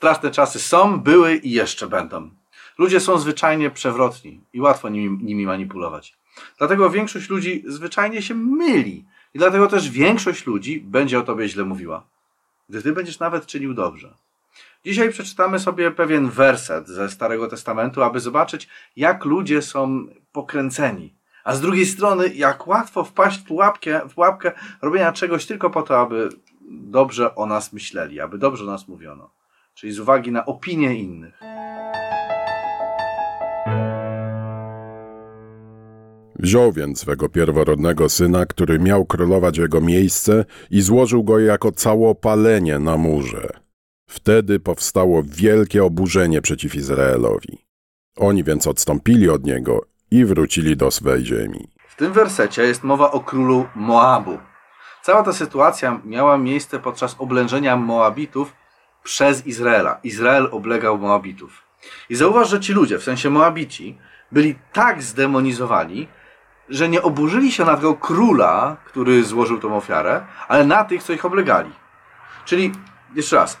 Straszne czasy są, były i jeszcze będą. Ludzie są zwyczajnie przewrotni i łatwo nimi, nimi manipulować. Dlatego większość ludzi zwyczajnie się myli. I dlatego też większość ludzi będzie o tobie źle mówiła. Gdy ty będziesz nawet czynił dobrze. Dzisiaj przeczytamy sobie pewien werset ze Starego Testamentu, aby zobaczyć, jak ludzie są pokręceni. A z drugiej strony, jak łatwo wpaść w pułapkę, w pułapkę robienia czegoś tylko po to, aby dobrze o nas myśleli, aby dobrze o nas mówiono. Czyli z uwagi na opinie innych. Wziął więc swego pierworodnego syna, który miał królować jego miejsce i złożył go jako całopalenie na murze. Wtedy powstało wielkie oburzenie przeciw Izraelowi. Oni więc odstąpili od niego i wrócili do swej ziemi. W tym wersecie jest mowa o królu Moabu. Cała ta sytuacja miała miejsce podczas oblężenia Moabitów przez Izraela. Izrael oblegał Moabitów. I zauważ, że ci ludzie, w sensie Moabici, byli tak zdemonizowani, że nie oburzyli się na tego króla, który złożył tą ofiarę, ale na tych, co ich oblegali. Czyli, jeszcze raz,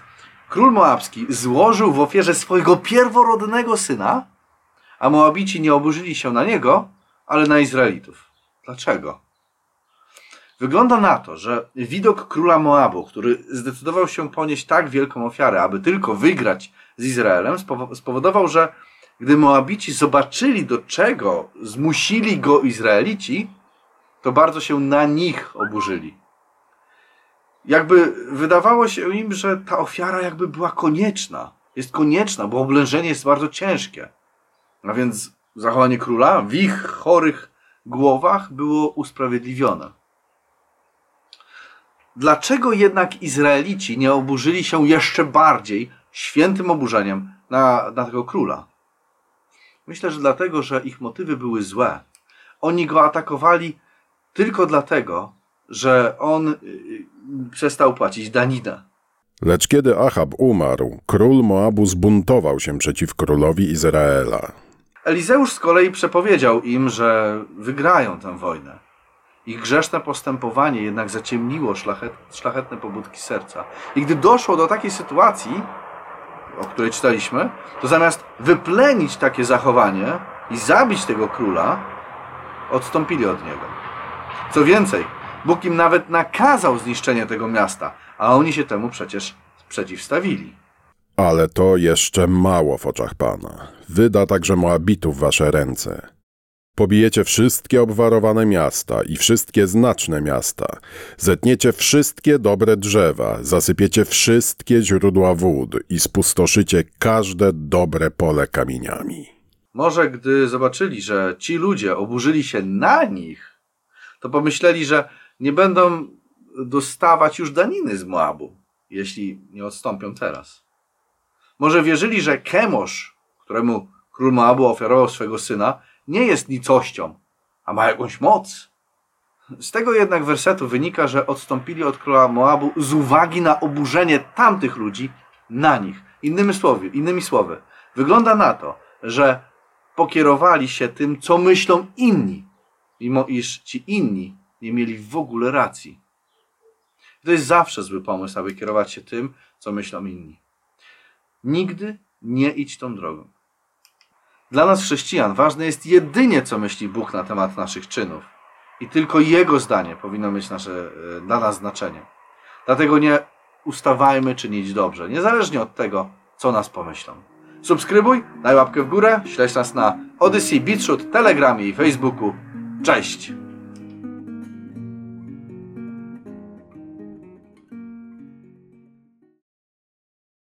król Moabski złożył w ofierze swojego pierworodnego syna, a Moabici nie oburzyli się na niego, ale na Izraelitów. Dlaczego? Wygląda na to, że widok króla Moabu, który zdecydował się ponieść tak wielką ofiarę, aby tylko wygrać z Izraelem, spowodował, że gdy Moabici zobaczyli, do czego zmusili go Izraelici, to bardzo się na nich oburzyli. Jakby wydawało się im, że ta ofiara jakby była konieczna. Jest konieczna, bo oblężenie jest bardzo ciężkie. A więc zachowanie króla w ich chorych głowach było usprawiedliwione. Dlaczego jednak Izraelici nie oburzyli się jeszcze bardziej świętym oburzeniem na, na tego króla? Myślę, że dlatego, że ich motywy były złe. Oni go atakowali tylko dlatego, że on y, y, przestał płacić daninę. Lecz kiedy Achab umarł, król Moabu zbuntował się przeciw królowi Izraela. Elizeusz z kolei przepowiedział im, że wygrają tę wojnę. Ich grzeszne postępowanie jednak zaciemniło szlachet, szlachetne pobudki serca. I gdy doszło do takiej sytuacji, o której czytaliśmy, to zamiast wyplenić takie zachowanie i zabić tego króla, odstąpili od niego. Co więcej, Bóg im nawet nakazał zniszczenie tego miasta, a oni się temu przecież przeciwstawili. Ale to jeszcze mało w oczach Pana. Wyda także Moabitów wasze ręce. Pobijecie wszystkie obwarowane miasta i wszystkie znaczne miasta. Zetniecie wszystkie dobre drzewa, zasypiecie wszystkie źródła wód i spustoszycie każde dobre pole kamieniami. Może gdy zobaczyli, że ci ludzie oburzyli się na nich, to pomyśleli, że nie będą dostawać już daniny z Moabu, jeśli nie odstąpią teraz. Może wierzyli, że Kemosz, któremu król Moabu ofiarował swego syna, nie jest nicością, a ma jakąś moc. Z tego jednak wersetu wynika, że odstąpili od króla Moabu z uwagi na oburzenie tamtych ludzi na nich. Innymi słowy, innymi słowy, wygląda na to, że pokierowali się tym, co myślą inni, mimo iż ci inni nie mieli w ogóle racji. To jest zawsze zły pomysł, aby kierować się tym, co myślą inni. Nigdy nie idź tą drogą. Dla nas chrześcijan ważne jest jedynie, co myśli Bóg na temat naszych czynów. I tylko Jego zdanie powinno mieć nasze, e, dla nas znaczenie. Dlatego nie ustawajmy czynić dobrze, niezależnie od tego, co nas pomyślą. Subskrybuj, daj łapkę w górę, śledź nas na Odyssey, Beatshoot, Telegramie i Facebooku. Cześć!